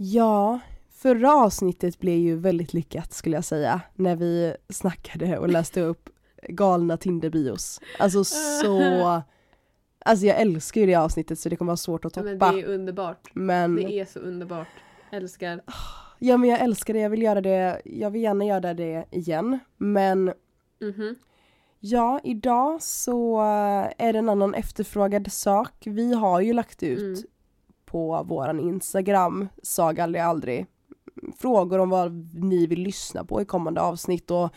Ja, förra avsnittet blev ju väldigt lyckat skulle jag säga. När vi snackade och läste upp galna Tinder-bios. Alltså så... Alltså jag älskar ju det avsnittet så det kommer vara svårt att Ja, toppa. men det är underbart. Men, Det är så underbart. Älskar. ja men jag älskar det, jag vill göra det, jag vill gärna göra det igen. Men Mhm. ja, idag så är det en annan efterfrågad sak. Vi har ju lagt ut Mm på våran Instagram, Sag aldrig aldrig, frågor om vad ni vill lyssna på i kommande avsnitt och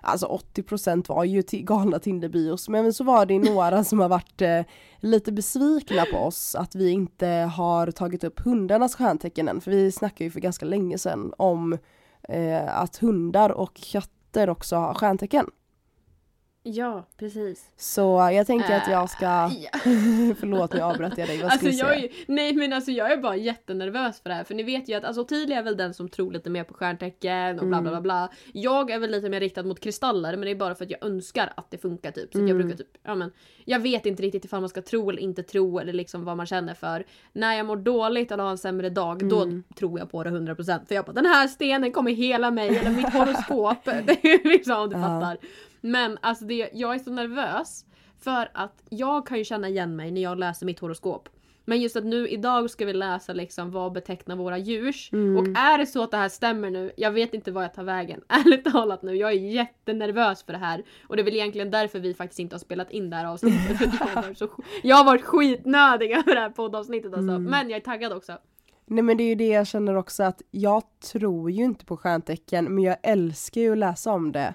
alltså 80% var ju till galna Tinderbios men så var det några som har varit eh, lite besvikna på oss att vi inte har tagit upp hundarnas stjärntecken än för vi snackade ju för ganska länge sedan om eh, att hundar och katter också har stjärntecken. Ja, precis. Så jag tänker att jag ska, Ja. förlåt nu avbröt jag dig, vad Alltså jag är, nej men alltså jag är bara jättenervös för det här för ni vet ju att alltså Ottilia är väl den som tror lite mer på stjärntecken och bla bla bla Mm. bla. Jag är väl lite mer riktad mot kristaller men det är bara för att jag önskar att det funkar typ. Så att jag Mm. brukar typ, ja men jag vet inte riktigt ifall man ska tro eller inte tro eller liksom vad man känner för. När jag mår dåligt eller har en sämre dag Mm. då tror jag på det 100% för jag bara den här stenen kommer hela mig eller mitt horoskop. det är liksom om du fattar. Men alltså det, jag är så nervös för att jag kan ju känna igen mig när jag läser mitt horoskop. Men just att nu idag ska vi läsa liksom vad betecknar våra djurs. Mm. Och är det så att det här stämmer nu, jag vet inte vad jag tar vägen. Ärligt talat nu, jag är jättenervös för det här. Och det är väl egentligen därför vi faktiskt inte har spelat in det här avsnittet. Så, jag har varit skitnödig över det här poddavsnittet alltså. Mm. Men jag är taggad också. Nej men det är ju det jag känner också att jag tror ju inte på stjärntecken men jag älskar ju att läsa om det.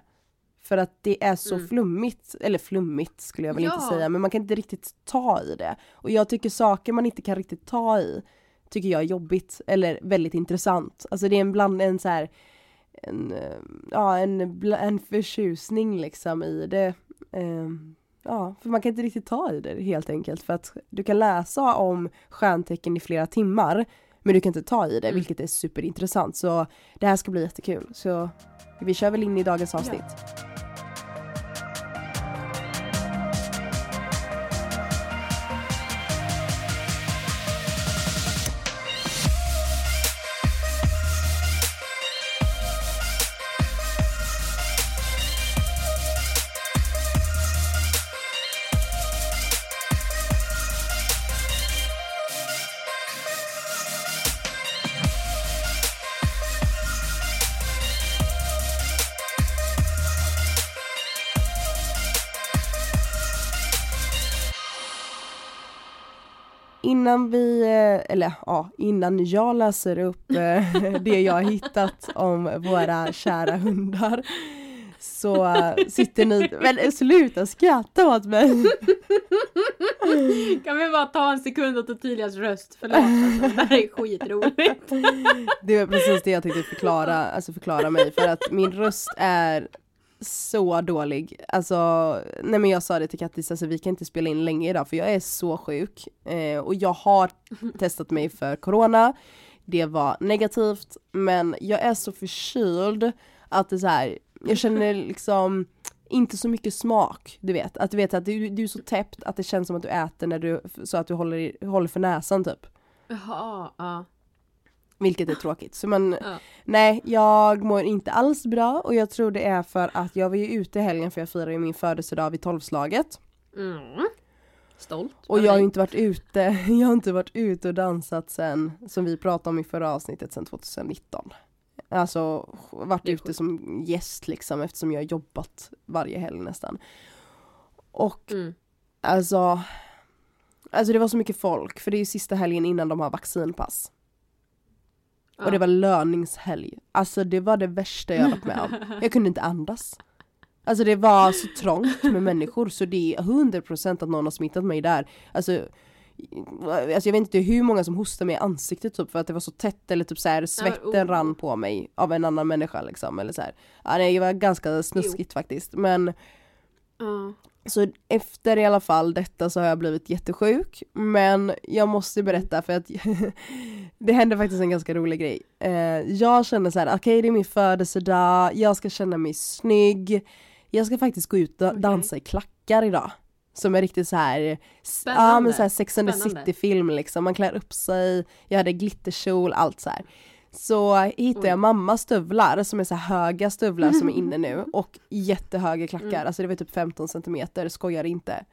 För att det är så Mm. flummigt, eller flummigt skulle jag väl inte Ja. säga men man kan inte riktigt ta i det. Och jag tycker saker man inte kan riktigt ta i tycker jag är jobbigt eller väldigt intressant. Alltså det är en bland en så här en, eh, ja en, en förtjusning liksom i det. Ehm, Ja, för man kan inte riktigt ta i det helt enkelt för att du kan läsa om stjärntecken i flera timmar men du kan inte ta i det Mm. vilket är superintressant så det här ska bli jättekul så vi kör väl in i dagens avsnitt. Innan vi, eh, eller ja, innan jag läser upp eh, det jag har hittat om våra kära hundar så sitter ni, men sluta skratta åt mig! Kan vi bara ta en sekund åt Ottilias röst? Förlåt alltså, det här är skitroligt. Det var precis det jag tänkte förklara, alltså förklara mig för att min röst är så dålig. Alltså, nej men jag sa det till Kattis, alltså vi kan inte spela in länge idag för jag är så sjuk. Eh, och jag har testat mig för corona, det var negativt men jag är så förkyld att det är så här, jag känner liksom inte så mycket smak, du vet. Att du vet att du, du är så täppt att det känns som att du äter när du, så att du håller, håller för näsan typ. Jaha, ja. Vilket är tråkigt. Så man, Ja. nej jag mår inte alls bra och jag tror det är för att jag var ju ute i helgen för jag firar ju min födelsedag vid tolvslaget. Mm. Stolt. Och jag har inte varit ute, jag har inte varit ute och dansat sen, som vi pratade om i förra avsnittet, sen 2019. Alltså varit ute sjukt. som gäst liksom eftersom jag har jobbat varje helg nästan. Och Mm. alltså, alltså det var så mycket folk för det är ju sista helgen innan de har vaccinpass. Ja. Och det var löningshelg. Alltså det var det värsta jag varit med om. Jag kunde inte andas. Alltså det var så trångt med människor så det är 100% att någon har smittat mig där. Alltså, alltså jag vet inte hur många som hostade mig i ansiktet typ för att det var så tätt eller typ så här svetten oh. rann på mig av en annan människa liksom eller så här. Ja, det var ganska snuskigt faktiskt men Så efter i alla fall detta så har jag blivit jättesjuk men jag måste berätta för att det hände faktiskt en ganska rolig grej. Eh, jag kände så här: okej det är min födelsedag, jag ska känna mig snygg, jag ska faktiskt gå ut och dansa i klackar idag. Som är riktigt så här, ja men så här Sex and the. City film liksom, man klär upp sig, jag hade glitterkjol, allt så här. Så hittade jag mammas stövlar som är så höga stövlar som är inne nu och jättehöga klackar, Mm. alltså det var typ 15 centimeter, skojar inte.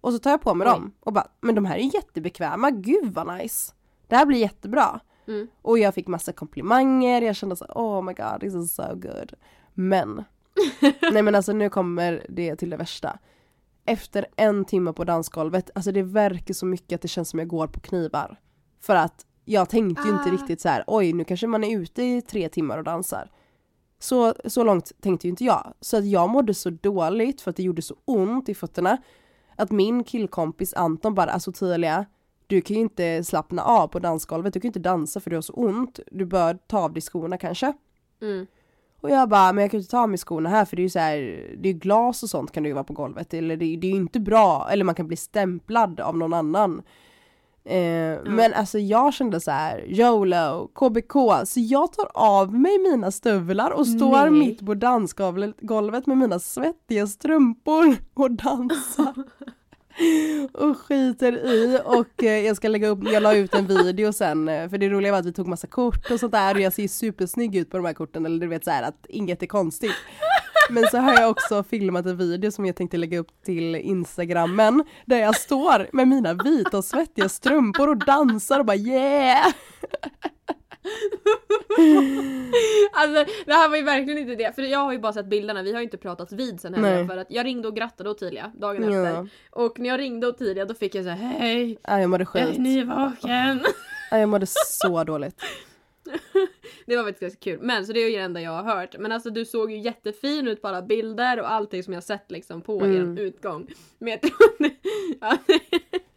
Och så tar jag på mig Oj. dem och bara, men de här är jättebekväma, gud vad nice. Det här blir jättebra. Mm. Och jag fick massa komplimanger, jag kände så oh my god this is so good. Men, nej men alltså nu kommer det till det värsta. Efter en timme på dansgolvet, alltså det verkar så mycket att det känns som jag går på knivar. För att jag tänkte ju inte Ah. riktigt så här: oj nu kanske man är ute i tre timmar och dansar. Så, så långt tänkte ju inte jag. Så att jag mådde så dåligt för att det gjorde så ont i fötterna. Att min killkompis Anton bara, alltså Tilia, du kan ju inte slappna av på dansgolvet, du kan ju inte dansa för du har så ont. Du bör ta av dig skorna kanske. Mm. Och jag bara, men jag kan ju inte ta av mig skorna här för det är ju så här, det är glas och sånt kan det ju vara på golvet. Eller det, det är ju inte bra, eller man kan bli stämplad av någon annan. Eh, Men alltså jag kände så här, YOLO, KBK, så jag tar av mig mina stövlar och står Nej. mitt på dansgolvet golvet med mina svettiga strumpor och dansar. och skiter i och eh, jag ska lägga upp, jag la ut en video sen eh, för det roliga var att vi tog massa kort och sånt där och jag ser supersnygg ut på de här korten eller du vet så här att inget är konstigt. Men så har jag också filmat en video som jag tänkte lägga upp till instagrammen där jag står med mina vita och svettiga strumpor och dansar och bara yeah! Alltså det här var ju verkligen inte det, för jag har ju bara sett bilderna, vi har ju inte pratat vid sen heller för att jag ringde och grattade Ottilia dagen Ja. efter. Och när jag ringde Ottilia då fick jag säga hej, Ja, jag mådde är skit. ni vaken? Ja, jag mådde så dåligt. Det var faktiskt ganska kul. Men så det är ju det enda jag har hört. Men alltså du såg ju jättefin ut på alla bilder och allting som jag sett liksom på Mm. er utgång. Men jag trodde, ja,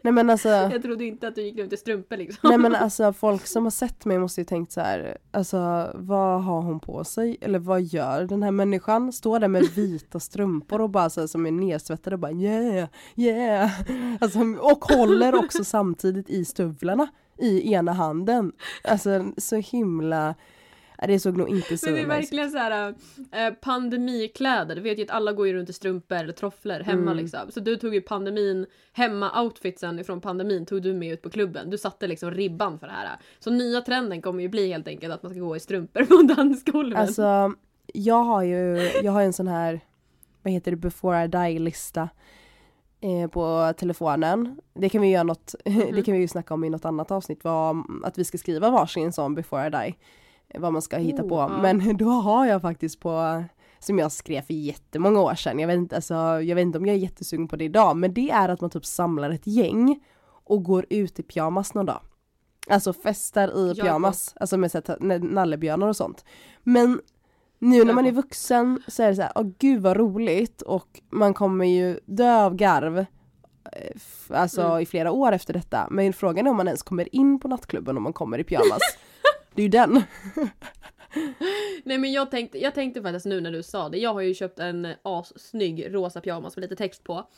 Nej men alltså jag trodde inte att du gick runt i strumpor liksom. Nej men alltså folk som har sett mig måste ju tänkt så här, alltså vad har hon på sig? Eller vad gör den här människan? Står där med vita strumpor och bara så här, som är nersvettade och bara yeah, yeah. Alltså, och håller också samtidigt i stövlarna i ena handen. Alltså så himla, det såg nog inte så Men det är verkligen så här eh, pandemikläder. Du vet ju att alla går ju runt i strumpor eller tofflor hemma Mm. liksom. Så du tog ju pandemin, hemma-outfitsen ifrån pandemin tog du med ut på klubben. Du satte liksom ribban för det här. Så nya trenden kommer ju bli helt enkelt att man ska gå i strumpor på dansgolven. Alltså jag har ju, jag har en sån här, vad heter det, before I die-lista eh, på telefonen. Det kan vi göra något, det kan vi ju snacka om i något annat avsnitt, vad, att vi ska skriva varsin sån before I die. Vad man ska hitta Oh, på. ja. Men då har jag faktiskt på, som jag skrev för jättemånga år sedan, jag vet, inte, alltså, jag vet inte om jag är jättesugen på det idag, men det är att man typ samlar ett gäng och går ut i pyjamas någon dag. Alltså festar i pyjamas, alltså med så här, nallebjörnar och sånt. Men nu när man är vuxen så är det så här, åh gud vad roligt och man kommer ju dö av garv eh, Alltså Mm. i flera år efter detta. Men frågan är om man ens kommer in på nattklubben om man kommer i pyjamas. det är ju den. Nej men jag tänkte, jag tänkte faktiskt nu när du sa det, jag har ju köpt en eh, assnygg rosa pyjamas med lite text på.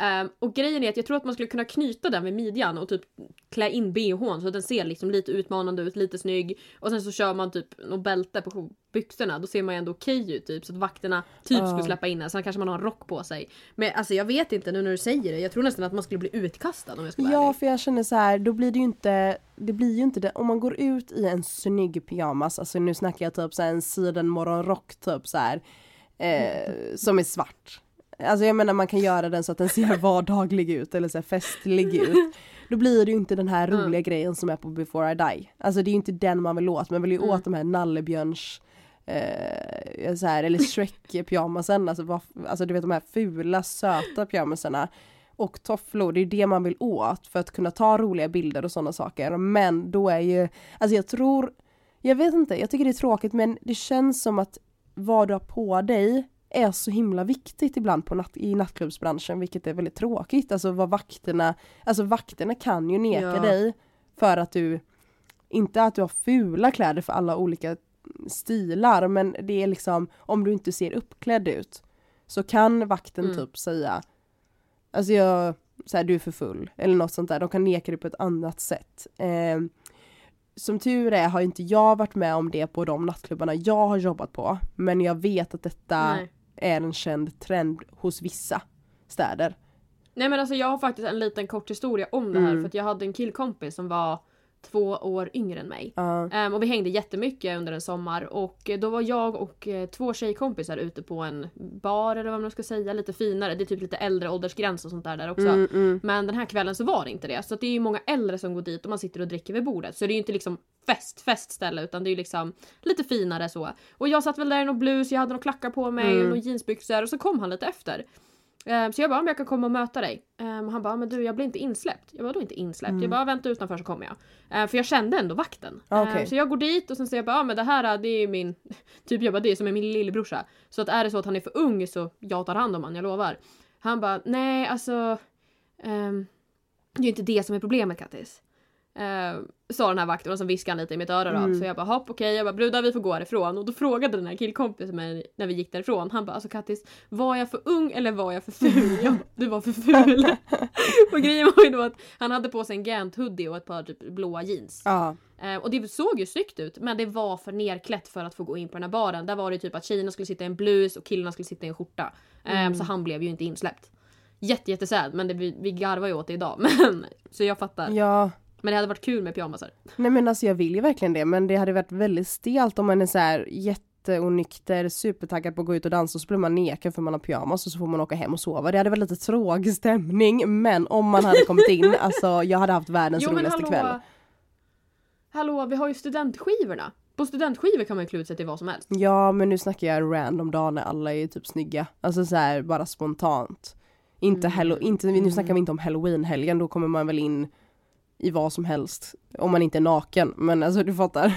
Ehm, och grejen är att jag tror att man skulle kunna knyta den vid midjan och typ klä in bhn så att den ser liksom lite utmanande ut, lite snygg. Och sen så kör man typ något bälte på byxorna, då ser man ju ändå okej ut typ så att vakterna typ Ja. skulle släppa in den. Sen kanske man har en rock på sig. Men alltså jag vet inte nu när du säger det, jag tror nästan att man skulle bli utkastad om jag ska vara Ja ärlig. för jag känner så här, då blir det ju inte, det blir ju inte det, om man går ut i en snygg pyjamas, alltså nu snackar jag typ så här en sidenmorgonrock typ så här, eh, som är svart. Alltså jag menar man kan göra den så att den ser vardaglig ut eller så festlig ut. Då blir det ju inte den här Mm. roliga grejen som är på before I die. Alltså det är ju inte den man vill åt, man vill ju Mm. åt de här nallebjörns eh, så här, eller Shrek-pyjamasen, alltså, alltså du vet de här fula söta pyjamasarna och tofflor, det är ju det man vill åt för att kunna ta roliga bilder och sådana saker. Men då är ju, alltså jag tror, jag vet inte, jag tycker det är tråkigt men det känns som att vad du har på dig är så himla viktigt ibland på natt, i nattklubbsbranschen vilket är väldigt tråkigt. Alltså vad vakterna, alltså vakterna kan ju neka Ja. dig för att du, inte att du har fula kläder för alla olika stilar men det är liksom om du inte ser uppklädd ut så kan vakten Mm. typ säga Alltså jag, så här, du är för full eller något sånt där, de kan neka dig på ett annat sätt. Eh, som tur är har inte jag varit med om det på de nattklubbarna jag har jobbat på. Men jag vet att detta Nej. Är en känd trend hos vissa städer. Nej men alltså jag har faktiskt en liten kort historia om det här Mm. för att jag hade en killkompis som var två år yngre än mig. Ja. Ehm, och vi hängde jättemycket under en sommar och då var jag och eh, två tjejkompisar ute på en bar eller vad man ska säga, lite finare. Det är typ lite äldre åldersgräns och sånt där där också. Mm, mm. Men den här kvällen så var det inte det. Så att det är ju många äldre som går dit och man sitter och dricker vid bordet. Så det är ju inte liksom fest, festställe utan det är ju liksom lite finare så. Och jag satt väl där i någon blus, jag hade några klackar på mig Mm. och några jeansbyxor och så kom han lite efter. Ehm, så jag bara, om jag kan komma och möta dig. Ehm, och han bara, men du jag blir inte insläppt. Jag bara, då inte insläppt? Mm. Jag bara, vänta utanför så kommer jag. Ehm, för jag kände ändå vakten. Ah, Ehm, okej. så jag går dit och sen säger jag bara, ja men det här det är min, typ jag bara, det är som är min lillebrorsa. Så att är det så att han är för ung så jag tar hand om han, jag lovar. Han bara, nej alltså. ehm, det är ju inte det som är problemet Kattis. Uh, sa den här vakten och så viskade han lite i mitt öra då. Mm. Så jag bara hopp okej, jag bara brudar vi får gå härifrån. Och då frågade den här killkompisen mig när vi gick därifrån. Han bara alltså Kattis, var jag för ung eller var jag för ful? Jag bara, du var för ful. och grejen var ju då att han hade på sig en Gant hoodie och ett par typ blåa jeans. Ja. Eh, och det såg ju snyggt ut men det var för nerklätt för att få gå in på den här baren. Där var det typ att tjejerna skulle sitta i en blus och killarna skulle sitta i en skjorta. Eh, Mm. Så han blev ju inte insläppt. Jätte men det, vi, vi garvar ju åt det idag. Men, så jag fattar. ja. Men det hade varit kul med pyjamasar. Nej men alltså jag vill ju verkliligen det men det hade varit väldigt stelt om man är så här jätteonykter, supertaggad på att gå ut och dansa och så blir man nekad för man har pyjamas och så får man åka hem och sova. Det hade varit lite tråkig stämning men om man hade kommit in, alltså jag hade haft världens Jo men roligaste hallå. kväll. Hallå vi har ju studentskivorna. På studentskivor kan man ju klä ut sig till vad som helst. Ja men nu snackar jag random dag när alla är typ snygga. Alltså så här bara spontant. Inte Mm. inte, nu snackar vi inte om halloween-helgen, då kommer man väl in i vad som helst. Om man inte är naken, men alltså du fattar.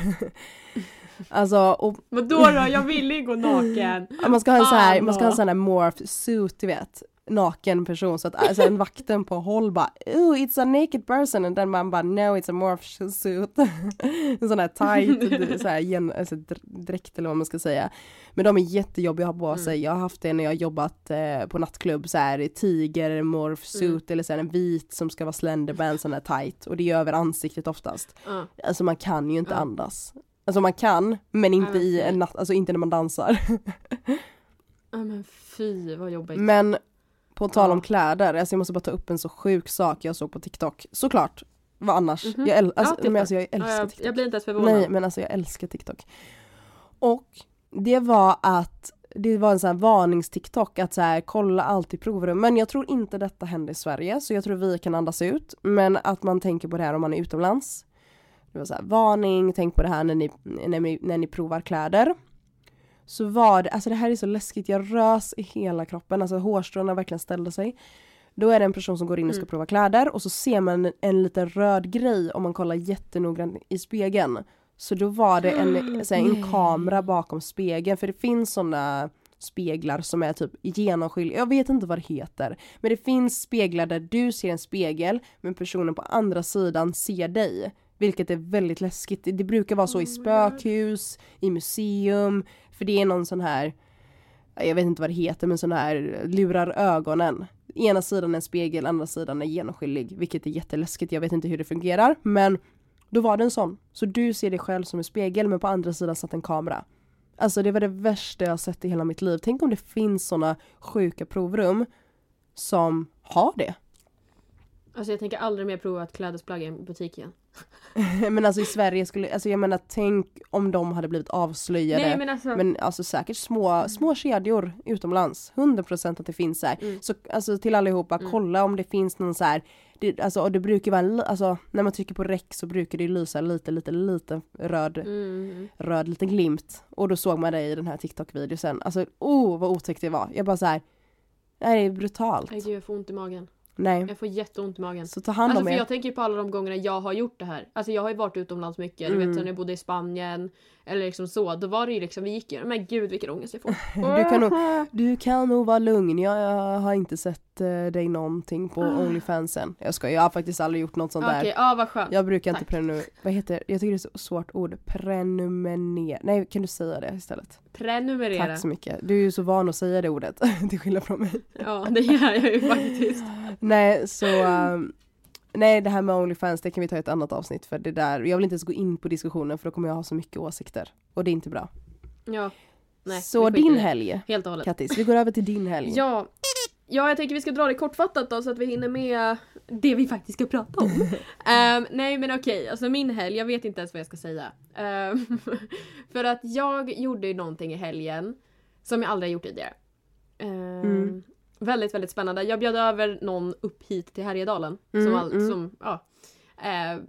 alltså och Vadå då? Jag ville ju gå naken. Man ska ha en sån här, man ska ha en sån här morph suit, du vet. Naken person så att alltså, en vakten på håll bara oh it's a naked person and then man bara no it's a morph suit. en sån här tight så här, gen, alltså, dr- dräkt eller vad man ska säga. Men de är jättejobbiga att ha på Mm. sig. Jag har haft det när jag har jobbat eh, på nattklubb så här tiger morph suit Mm. eller så här, en vit som ska vara slenderband sån här tight och det är över ansiktet oftast. Ja. Alltså man kan ju inte andas. Alltså man kan men inte i en natt, alltså inte när man dansar. Ja men fy vad jobbigt. Men på tal om kläder, alltså jag måste bara ta upp en så sjuk sak jag såg på TikTok. Såklart, vad annars? Mhm. Jag, äl- alltså, Ja, men alltså, jag Ja, älskar TikTok. jag blir inte ens förvånad. Nej men alltså jag älskar TikTok. Och det var att det var en sån här varnings-TikTok att så här, kolla allt i provrummen. Jag tror inte detta händer i Sverige så jag tror vi kan andas ut. Men att man tänker på det här om man är utomlands. Det var så här, varning, tänk på det här när ni, när ni, när ni provar kläder. Så var det, alltså det här är så läskigt, jag rös i hela kroppen, alltså hårstråna verkligen ställde sig. Då är det en person som går in och ska Mm. prova kläder och så ser man en, en liten röd grej om man kollar jättenoggrant i spegeln. Så då var det en, så här, en kamera bakom spegeln för det finns sådana speglar som är typ genomskinliga, jag vet inte vad det heter. Men det finns speglar där du ser en spegel men personen på andra sidan ser dig. Vilket är väldigt läskigt. Det, brukar vara så i Oh spökhus, i museum, för det är någon sån här, jag vet inte vad det heter, men sån här lurar ögonen. Ena sidan är en spegel, andra sidan är genomskinlig, vilket är jätteläskigt. Jag vet inte hur det fungerar, men då var det en sån. Så du ser dig själv som en spegel, men på andra sidan satt en kamera. Alltså det var det värsta jag sett i hela mitt liv. Tänk om det finns såna sjuka provrum som har det. Alltså jag tänker aldrig mer prova ett klädesplagg i en butik igen. men alltså i Sverige skulle, alltså jag menar tänk om de hade blivit avslöjade. Nej men alltså. Men alltså säkert små, små kedjor utomlands. 100% att det finns så här. Mm. Så alltså till allihopa, Mm. kolla om det finns någon så här. Det, alltså och det brukar vara, alltså när man trycker på räck så brukar det lysa lite, lite, lite röd, Mm. röd liten glimt. Och då såg man det i den här TikTok-videosen. Alltså oh vad otäckt det var. Jag bara så här. Det här är brutalt. Nej gud jag får ont i magen. Nej. Jag får jätteont i magen. Så ta hand Alltså om för er. jag tänker på alla de gångerna jag har gjort det här. Alltså jag har ju varit utomlands mycket. Du Mm. vet så när jag bodde i Spanien. Eller liksom så. Då var det ju liksom, vi gick ju, men gud vilken ångest jag får. Du kan nog, du kan nog vara lugn, jag, jag har inte sett dig någonting på Onlyfansen. Jag ska, jag har faktiskt aldrig gjort något sånt där. Okej, ja vad skönt. Jag brukar inte prenumerera, vad heter det? Jag tycker det är så svårt ord. Prenumerera. Nej, kan du säga det istället? Prenumerera. Tack så mycket. Du är ju så van att säga det ordet, till skillnad från mig. Ja det gör jag ju faktiskt. Nej, så ehm, Nej det här med Onlyfans det kan vi ta i ett annat avsnitt för det där, jag vill inte ens gå in på diskussionen för då kommer jag ha så mycket åsikter. Och det är inte bra. Ja. Nej, så din helg, Helt och hållet. Kattis, vi går över till din helg. Ja, ja, jag tänker vi ska dra det kortfattat då så att vi hinner med det vi faktiskt ska prata om. Ehm, nej men okej, alltså min helg, jag vet inte ens vad jag ska säga. Ehm, för att jag gjorde ju någonting i helgen som jag aldrig gjort tidigare. Ehm, Mm. Väldigt, väldigt spännande. Jag bjöd över någon upp hit till Härjedalen. Mm, som, all, mm. som, ja, eh,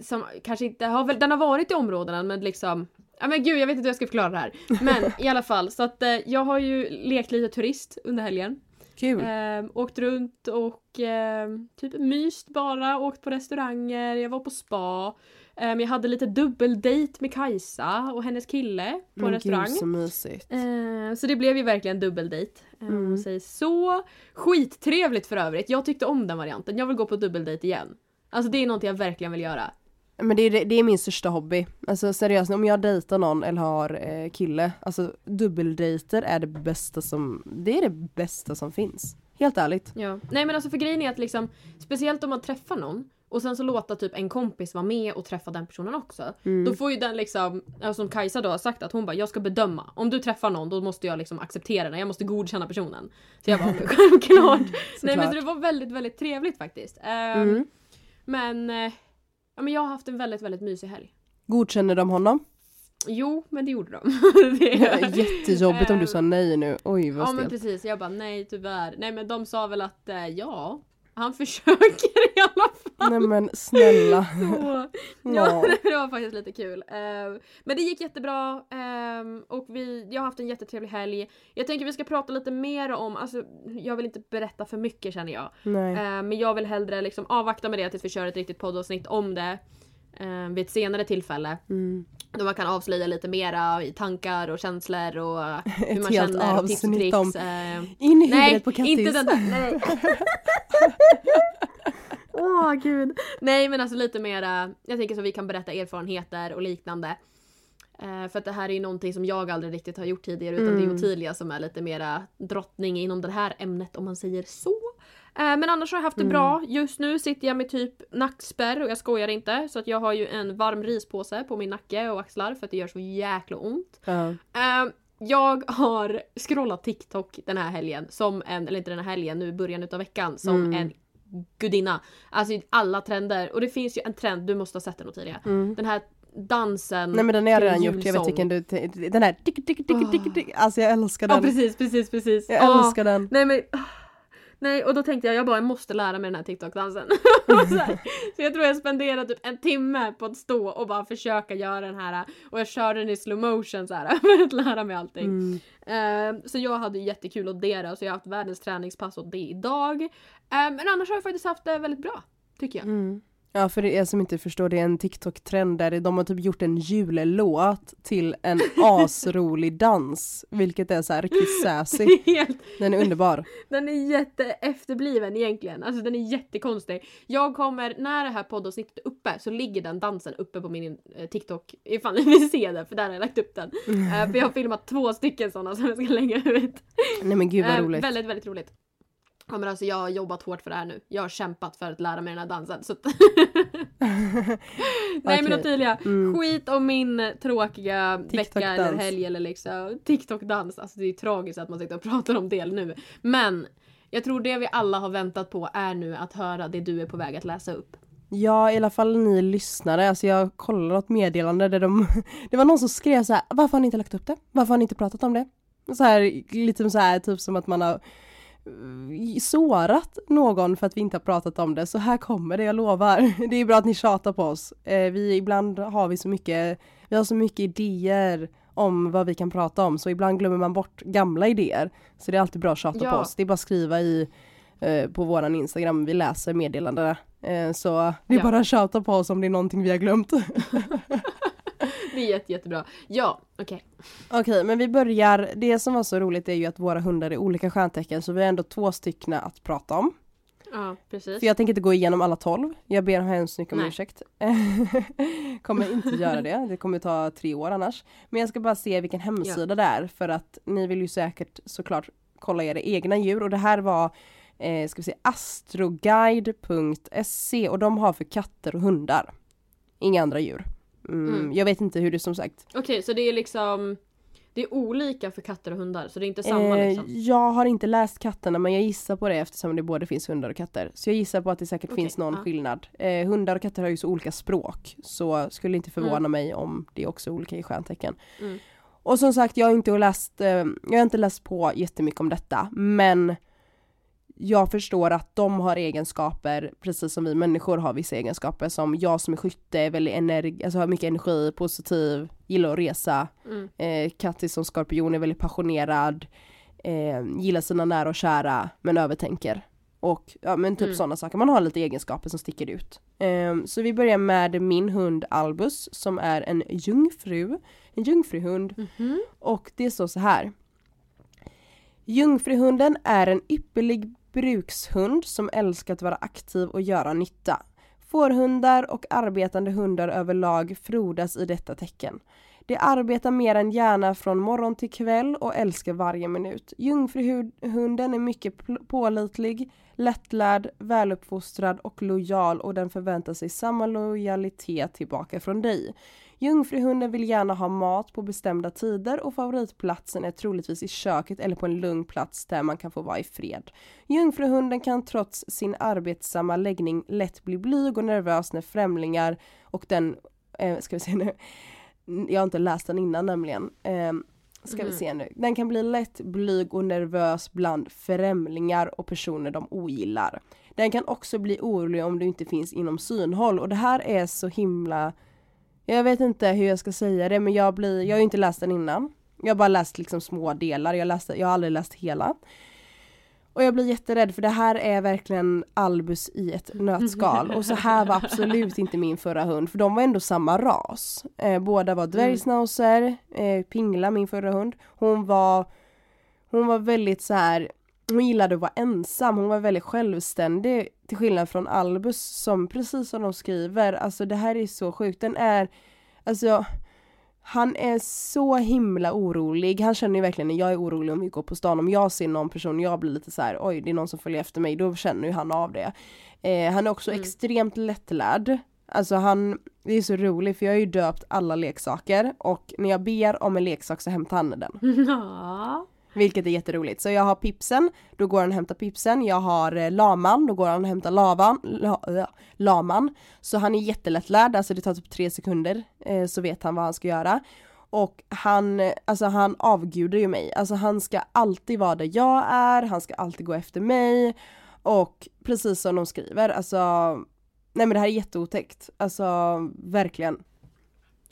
som kanske inte har väl, den har varit i områdena men liksom Ja men gud jag vet inte hur jag ska förklara det här. Men i alla fall så att eh, jag har ju lekt lite turist under helgen. Kul. Eh, åkt runt och eh, typ myst bara, åkt på restauranger, jag var på spa. Eh, jag hade lite dubbeldejt med Kajsa och hennes kille på en Men restaurang. Gud så mysigt. Eh, så det blev ju verkligen dubbeldejt. Eh, Mm. man säger så. Skittrevligt för övrigt. Jag tyckte om den varianten. Jag vill gå på dubbeldejt igen. Alltså det är något jag verkligen vill göra. Men det är, det är min största hobby. Alltså seriöst, om jag dejtar någon eller har eh, kille, alltså dubbeldejter är det bästa som, det är det bästa som finns. Helt ärligt. Ja. Nej men alltså för grejen är att liksom, speciellt om man träffar någon och sen så låta typ en kompis vara med och träffa den personen också. Mm. Då får ju den liksom, som Kajsa då har sagt att hon bara jag ska bedöma. Om du träffar någon då måste jag liksom acceptera den, jag måste godkänna personen. Så jag bara självklart. Nej men så det var väldigt väldigt trevligt faktiskt. Ehm, Mm. Men, eh, ja, men jag har haft en väldigt väldigt mysig helg. Godkänner de honom? Jo, men det gjorde de. det Jättejobbigt om du Ehm, sa nej nu. Oj vad Ja men stelt. precis, jag bara nej tyvärr. Nej men de sa väl att eh, ja, han försöker i alla fall. Nej men snälla. Så, Ja. det var faktiskt lite kul. Eh, men det gick jättebra eh, och vi, jag har haft en jättetrevlig helg. Jag tänker vi ska prata lite mer om, alltså jag vill inte berätta för mycket känner jag. Nej. Eh, men jag vill hellre liksom avvakta med det tills vi kör ett riktigt poddavsnitt om det. Vid ett senare tillfälle. Mm. Då man kan avslöja lite mera i tankar och känslor och hur man känner och tips och tricks. om in i Nej, huvudet på Kattis. inte den. Nej. Gud. Nej men alltså lite mera, jag tänker så vi kan berätta erfarenheter och liknande. Eh, för att det här är ju någonting som jag aldrig riktigt har gjort tidigare utan det är Mm. Ottilia som är lite mera drottning inom det här ämnet om man säger så. Eh, men annars har jag haft det Mm. bra. Just nu sitter jag med typ nackspärr och jag skojar inte. Så att jag har ju en varm rispåse på min nacke och axlar för att det gör så jäkla ont. Eh, jag har scrollat TikTok den här helgen, som en, eller inte den här helgen, nu början utav veckan, som Mm. en gudinna. Alltså alla trender. Och det finns ju en trend, du måste ha sett den Ottilia. Mm. Den här dansen Nej men den har jag redan gjort, jag vet vilken du, den här tick tick tick tick tick Alltså jag älskar Ja den. precis, precis, precis. Jag älskar den. Nej men ah. Nej och då tänkte jag jag bara måste lära mig den här TikTok-dansen. så, här. så jag tror jag spenderade typ en timme på att stå och bara försöka göra den här och jag körde den i slow motion så här för att lära mig allting. Mm. Eh, så jag hade jättekul åt det då, så jag har haft världens träningspass åt det idag. Eh, men annars har jag faktiskt haft det väldigt bra. Tycker jag. Mm. Ja för er som inte förstår, det är en TikTok-trend där de har typ gjort en jullåt till en asrolig dans. Vilket är så här riktigt sassy. Helt, Den är underbar. den är jätte efterbliven egentligen. Alltså den är jättekonstig. Jag kommer, när det här poddavsnittet är uppe så ligger den dansen uppe på min eh, TikTok. Ifall ni vill se den, för där har jag lagt upp den. Eh, för jag har filmat två stycken sådana som jag ska lägga ut. Nej men gud vad Eh, roligt. Väldigt, väldigt roligt. Ja men alltså jag har jobbat hårt för det här nu. Jag har kämpat för att lära mig den här dansen. Så. Nej men Okej. Ottilia, Mm. skit om min tråkiga vecka eller helg eller liksom TikTok-dans. Alltså det är tragiskt att man sitter och pratar om det nu. Men jag tror det vi alla har väntat på är nu att höra det du är på väg att läsa upp. Ja i alla fall ni lyssnare, alltså jag kollade något meddelande där de Det var någon som skrev så här: varför har ni inte lagt upp det? Varför har ni inte pratat om det? Så här, lite så här typ som att man har eh, sårat någon för att vi inte har pratat om det, så här kommer det, jag lovar. Det är bra att ni tjatar på oss. Eh, vi, ibland har vi så mycket, vi har så mycket idéer om vad vi kan prata om, så ibland glömmer man bort gamla idéer. Så det är alltid bra att tjata Ja. på oss. Det är bara att skriva i eh, på våran Instagram, vi läser meddelandena. Eh, så det är Ja. bara att tjata på oss om det är någonting vi har glömt. Det är jätte, jättebra. Ja, okej. Okej, men vi börjar. Det som var så roligt är ju att våra hundar är olika stjärntecken så vi har ändå två stycken att prata om. Ja, precis. För jag tänker inte gå igenom alla tolv. Jag ber hemskt mycket om Nej. ursäkt. kommer inte göra det. Det kommer ta tre år annars. Men jag ska bara se vilken hemsida det är för att ni vill ju säkert såklart kolla era egna djur och det här var eh, ska vi se, astroguide.se och de har för katter och hundar. Inga andra djur. Mm, Mm. Jag vet inte hur det som sagt. Okej, så det är liksom... Det är olika för katter och hundar så det är inte samma Eh, liksom. jag har inte läst katterna men jag gissar på det eftersom det både finns hundar och katter. Så jag gissar på att det säkert Okej, finns någon ja. skillnad. Eh, hundar och katter har ju så olika språk så skulle inte förvåna Mm. mig om det är också olika i stjärntecken. Mm. Och som sagt jag har inte läst, eh, jag har inte läst på jättemycket om detta men jag förstår att de har egenskaper, precis som vi människor har vissa egenskaper som jag som är skytte är väldigt energi, alltså har mycket energi, positiv, gillar att resa. Mm. Eh, Kattis som skorpion är väldigt passionerad, eh, gillar sina nära och kära men övertänker. Och ja men typ Mm. sådana saker, man har lite egenskaper som sticker ut. Eh, så vi börjar med min hund Albus som är en jungfru, en jungfruhund Mhm. och det står så här. Jungfruhunden är en ypperlig brukshund som älskar att vara aktiv och göra nytta. Fårhundar och arbetande hundar överlag frodas i detta tecken. De arbetar mer än gärna från morgon till kväll och älskar varje minut. Jungfruhunden är mycket pålitlig, lättlärd, väluppfostrad och lojal och den förväntar sig samma lojalitet tillbaka från dig. Jungfruhunden vill gärna ha mat på bestämda tider och favoritplatsen är troligtvis i köket eller på en lugn plats där man kan få vara i fred. Jungfruhunden kan trots sin arbetsamma läggning lätt bli blyg och nervös när främlingar och den, eh, ska vi se nu, jag har inte läst den innan nämligen. Eh, ska vi Mhm. se nu. Den kan bli lätt blyg och nervös bland främlingar och personer de ogillar. Den kan också bli orolig om du inte finns inom synhåll och det här är så himla jag vet inte hur jag ska säga det men jag blir, jag har ju inte läst den innan. Jag har bara läst liksom små delar, jag, läste, jag har aldrig läst hela. Och jag blir jätterädd för det här är verkligen Albus i ett nötskal. Och så här var absolut inte min förra hund för de var ändå samma ras. Eh, båda var dvärgschnauzer, eh, Pingla min förra hund, hon var hon var väldigt så här hon gillade att vara ensam, hon var väldigt självständig till skillnad från Albus som precis som de skriver, alltså det här är så sjukt, den är, alltså han är så himla orolig, han känner ju verkligen när jag är orolig om vi går på stan, om jag ser någon person, jag blir lite så här: oj det är någon som följer efter mig, då känner ju han av det. Eh, han är också Mm. extremt lättlärd, alltså han, det är så roligt för jag har ju döpt alla leksaker och när jag ber om en leksak så hämtar han den. Ja. Vilket är jätteroligt. Så jag har pipsen, då går han och hämtar pipsen. Jag har eh, laman, då går han och hämtar lavan, la, äh, laman. Så han är jättelättlärd, alltså det tar typ tre sekunder eh, så vet han vad han ska göra. Och han, alltså han avgudar ju mig. Alltså han ska alltid vara där jag är, han ska alltid gå efter mig. Och precis som de skriver, alltså Nej men det här är jätteotäckt. Alltså verkligen.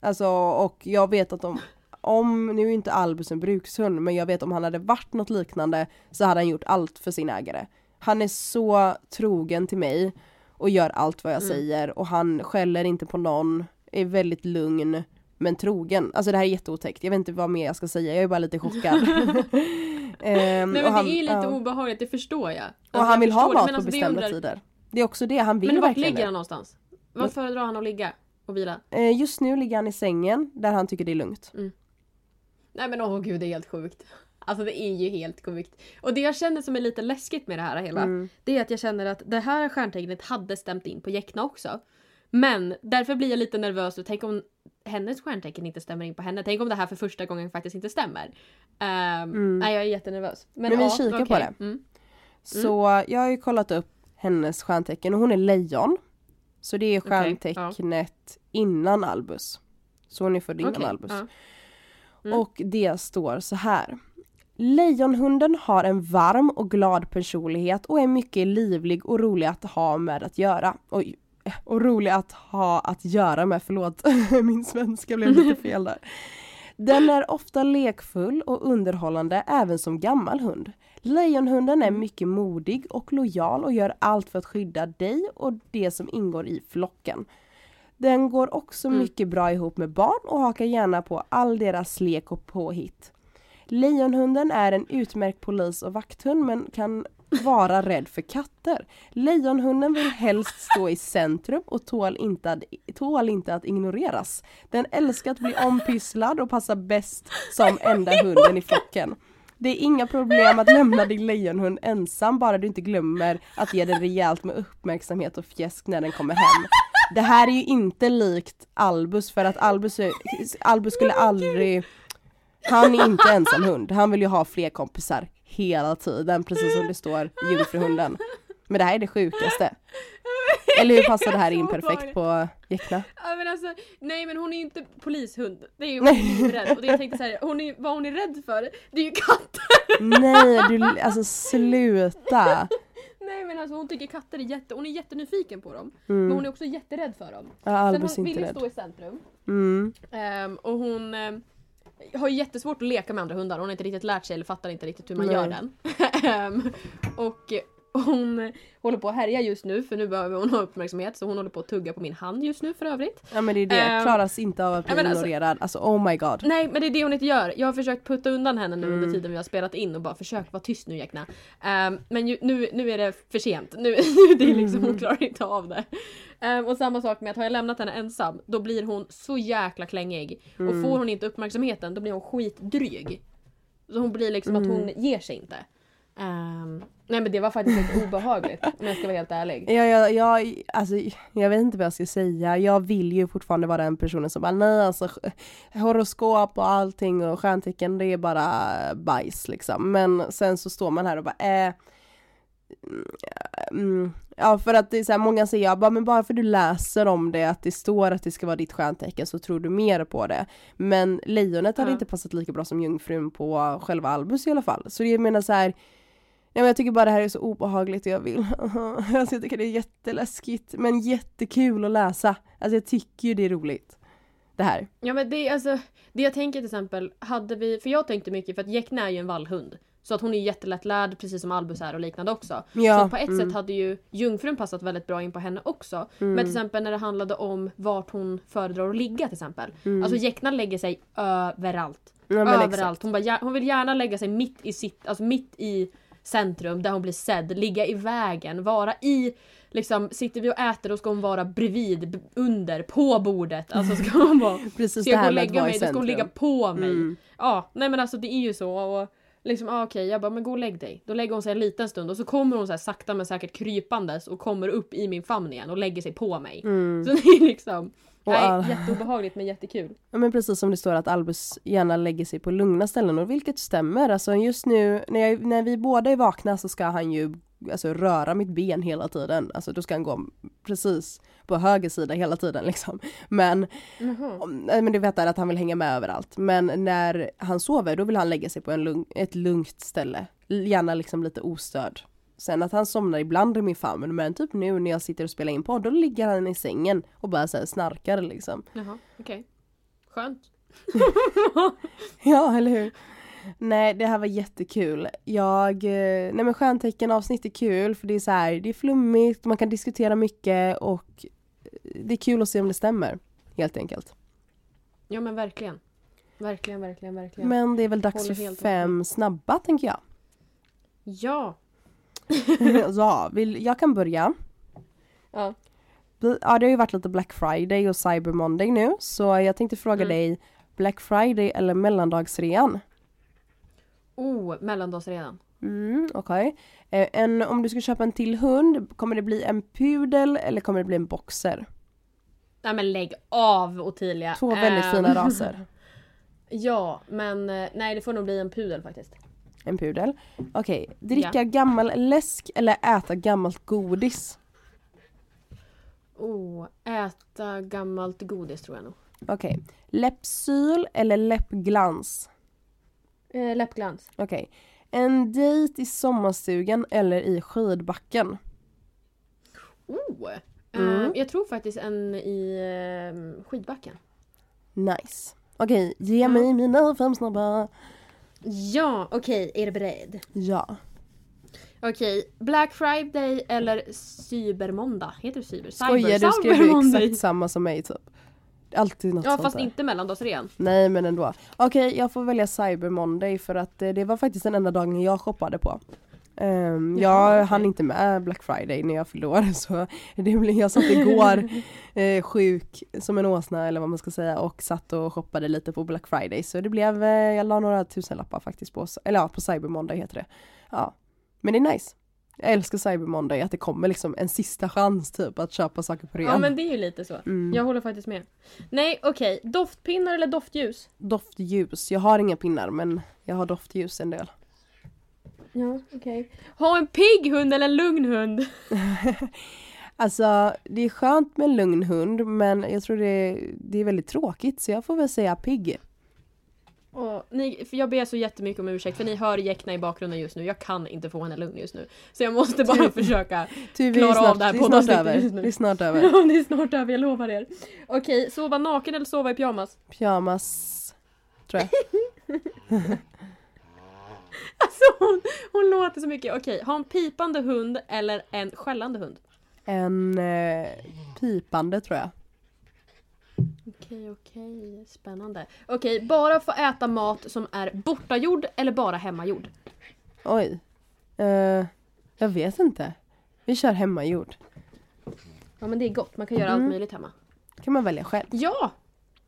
Alltså och jag vet att de om, nu är inte Albus en brukshund, men jag vet om han hade varit något liknande så hade han gjort allt för sin ägare. Han är så trogen till mig och gör allt vad jag Mm. säger och han skäller inte på någon, är väldigt lugn men trogen. Alltså det här är jätteotäckt, jag vet inte vad mer jag ska säga, jag är bara lite chockad. Ehm, Nej men han- det är lite ja. obehagligt, det förstår jag. Alltså, Och han vill ha mat men på alltså, bestämda undrar- tider. Det är också det, han vill Men vart verkligen ligger det. han någonstans? Var föredrar han att ligga och vila? Eh, Just nu ligger han i sängen där han tycker det är lugnt. Nej men åh gud det är helt sjukt. Alltså det är ju helt sjukt. Och det jag känner som är lite läskigt med det här hela, Mm. det är att jag känner att det här stjärntecknet hade stämt in på Jäckna också. Men därför blir jag lite nervös och tänk om hennes stjärntecken inte stämmer in på henne. Tänk om det här för första gången faktiskt inte stämmer. Ehm, Nej jag är jättenervös. Men, Men vi ja, kikar på okej. det. Mm. Så jag har ju kollat upp hennes stjärntecken och hon är lejon. Så det är stjärntecknet innan Albus. Så hon är född innan Okej, Albus. ja. Mm. Och det står så här. Lejonhunden har en varm och glad personlighet och är mycket livlig och rolig att ha med att göra. Oj, eh, och rolig att ha att göra med, förlåt. Min svenska blev lite fel där. Den är ofta lekfull och underhållande även som gammal hund. Lejonhunden är mycket modig och lojal och gör allt för att skydda dig och det som ingår i flocken. Den går också Mm. mycket bra ihop med barn och hakar gärna på all deras lek och påhitt. Lejonhunden är en utmärkt polis och vakthund men kan vara rädd för katter. Lejonhunden vill helst stå i centrum och tål inte, att, tål inte att ignoreras. Den älskar att bli ompysslad och passar bäst som enda hunden i flocken. Det är inga problem att lämna din lejonhund ensam bara du inte glömmer att ge den rejält med uppmärksamhet och fjäsk när den kommer hem. Det här är ju inte likt Albus för att Albus, är- Albus skulle aldrig Han är inte ensam hund, han vill ju ha fler kompisar hela tiden, precis som det står jungfruhunden. Men det här är det sjukaste. Eller hur passar det här in perfekt på Jäckna? Ja men alltså, nej men hon är ju inte polishund. Det är ju hon är rädd. Och det jag tänkte såhär, hon är, vad hon är rädd för, det är ju katter. Nej, du, alltså sluta! Nej men alltså hon tycker katter är jätte, hon är jättenyfiken på dem. Mm. Men hon är också jätterädd för dem. Ja, Sen Albus är hon vill ju stå i centrum. Mm. Ehm, och hon ehm, har ju jättesvårt att leka med andra hundar. Hon har inte riktigt lärt sig eller fattar inte riktigt hur man Nej. gör den. Ehm, och hon håller på att härja just nu för nu behöver hon ha uppmärksamhet så hon håller på att tugga på min hand just nu för övrigt. Ja men det är det, Ehm, klaras inte av att bli ja, alltså- ignorerad. Alltså oh my god. Nej men det är det hon inte gör. Jag har försökt putta undan henne nu Mm. under tiden vi har spelat in och bara försökt vara tyst nu Jäkna. Ehm, men ju, nu, nu är det för sent. Nu, nu är det liksom, hon klarar inte av det. Ehm, och samma sak med att har jag lämnat henne ensam då blir hon så jäkla klängig. Och får hon inte uppmärksamheten då blir hon skitdryg. Så hon blir liksom att hon ger sig inte. Ehm, nej men det var faktiskt lite obehagligt om jag ska vara helt ärlig. Ja, jag, jag, alltså, jag vet inte vad jag ska säga. Jag vill ju fortfarande vara den personen som bara nej alltså horoskop och allting och stjärntecken det är bara bajs liksom. Men sen så står man här och bara äh, mm, Ja för att det är så här, många säger ja, bara, men bara för du läser om det att det står att det ska vara ditt stjärntecken så tror du mer på det. Men lejonet hade Ja. inte passat lika bra som jungfrun på själva Albus i alla fall. Så jag menar så här Nej men jag tycker bara det här är så obehagligt och jag vill. alltså jag tycker det är jätteläskigt men jättekul att läsa. Alltså jag tycker ju det är roligt. Det här. Ja men det är alltså, det jag tänker till exempel, hade vi, för jag tänkte mycket för att Jäkna är ju en vallhund. Så att hon är jättelättlärd precis som Albus är och liknande också. Ja, så på ett mm. sätt hade ju jungfrun passat väldigt bra in på henne också. Men till exempel när det handlade om vart hon föredrar att ligga till exempel. Alltså Jäkna lägger sig överallt. Mm. Ja, överallt. exakt. Hon, bara, hon vill gärna lägga sig mitt i sitt, alltså mitt i centrum där hon blir sedd, ligga i vägen, vara i Liksom, sitter vi och äter då ska hon vara bredvid, under, på bordet. Alltså ska hon vara... Precis Ska jag gå här och lägga mig, då ska hon ligga på mig. Mm. Ja, nej men alltså det är ju så. Och liksom, ah, okej, jag bara, men gå och lägg dig. Då lägger hon sig en liten stund och så kommer hon så här sakta men säkert krypandes och kommer upp i min famn igen och lägger sig på mig. Mm. Så det är liksom, Och nej, all- jätteobehagligt men jättekul. Ja men precis som det står att Albus gärna lägger sig på lugna ställen och vilket stämmer. Alltså just nu när, jag, när vi båda är vakna så ska han ju alltså, röra mitt ben hela tiden. Alltså då ska han gå precis på höger sida hela tiden liksom. Men, nej, men du vet att han vill hänga med överallt. Men när han sover då vill han lägga sig på en lugn, ett lugnt ställe. Gärna liksom lite ostörd. Sen att han somnar ibland i min famn men typ nu när jag sitter och spelar in podd då ligger han i sängen och bara så snarkar liksom. Jaha, okej. Skönt. Ja, eller hur? Nej, det här var jättekul. Jag, eh, nej men stjärntecken avsnitt är kul för det är så här, det är flummigt, man kan diskutera mycket och det är kul att se om det stämmer. Helt enkelt. Ja men verkligen. Verkligen, verkligen, verkligen. Men det är väl dags Håller för fem snabba tänker jag. Ja. Ja, vill, jag kan börja. Ja. Ja, det har ju varit lite Black Friday och Cyber Monday nu så jag tänkte fråga Mm. dig Black Friday eller mellandagsrean? Oh, mellandagsredan. Mm, okej. Eh, en, om du ska köpa en till hund, kommer det bli en pudel eller kommer det bli en boxer? Nej men lägg av Ottilia. Två väldigt Ehm, fina raser. Ja, men eh, nej det får nog bli en pudel faktiskt. En pudel. Okej, dricka gammal läsk eller äta gammalt godis? Oh, äta gammalt godis tror jag nog. Okej, läppsyl eller läppglans? Eh, läppglans. Okej, en dejt i sommarstugan eller i skidbacken? Oh! Mm. Eh, jag tror faktiskt en i eh, skidbacken. Nice. Okej, ge mig mina fem snabba. Ja, okej, är du beredd? Ja. Okej, Black Friday eller cybermåndag? Heter det cyber? Skojar du? Skrev du exakt samma som mig typ? Alltid något Ja sånt fast där. inte mellandagsrean. Nej men ändå. Okej jag får välja Cyber Monday för att eh, det var faktiskt den enda dagen jag shoppade på. Um, jag hann inte med Black Friday när jag fyllde år så det blev, jag satt igår eh, sjuk som en åsna eller vad man ska säga och satt och shoppade lite på Black Friday så det blev, eh, jag la några tusenlappar faktiskt på, eller ja på Cyber Monday heter det. Ja. Men det är nice. Jag älskar Cyber Monday, att det kommer liksom en sista chans typ att köpa saker på rea. Ja men det är ju lite så. mm. Jag håller faktiskt med. Nej okej, doftpinnar eller doftljus? Doftljus, jag har inga pinnar men jag har doftljus en del. Ja okej. Ha en pigg hund eller en lugn hund? Alltså det är skönt med en lugn hund men jag tror det är, det är väldigt tråkigt så jag får väl säga pigg. Och ni, för jag ber så jättemycket om ursäkt för ni hör Jäckna i bakgrunden just nu. Jag kan inte få henne lugn just nu. Så jag måste bara Typ. försöka. Ty, Klara snart, av det här poddavsnittet över. just nu. Det är snart över. Ja, det är snart över, jag lovar er. Okej, sova naken eller sova i pyjamas? Pyjamas, tror jag. Alltså hon, hon låter så mycket. Okej, ha en pipande hund eller en skällande hund? En eh, pipande tror jag. Okej, okej. Spännande. Okej, bara få äta mat som är bortagjord eller bara hemmagjord? Oj. Eh, jag vet inte. Vi kör hemmagjord. Ja men det är gott, man kan göra Mm. allt möjligt hemma. kan man välja själv. Ja!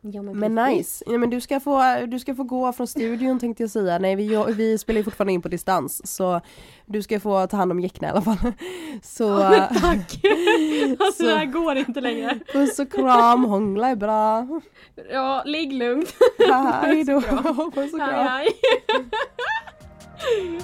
Ja Men precis. nice. Ja, men du, ska få, du ska få gå från studion tänkte jag säga. Nej vi, vi spelar ju fortfarande in på distans. Så du ska få ta hand om Jäckna i alla fall. Så Ja, men tack! alltså Så- det här går inte längre. puss och kram, hångla är bra. Ja, ligg lugnt. Hej då. Puss och kram. Hej hej.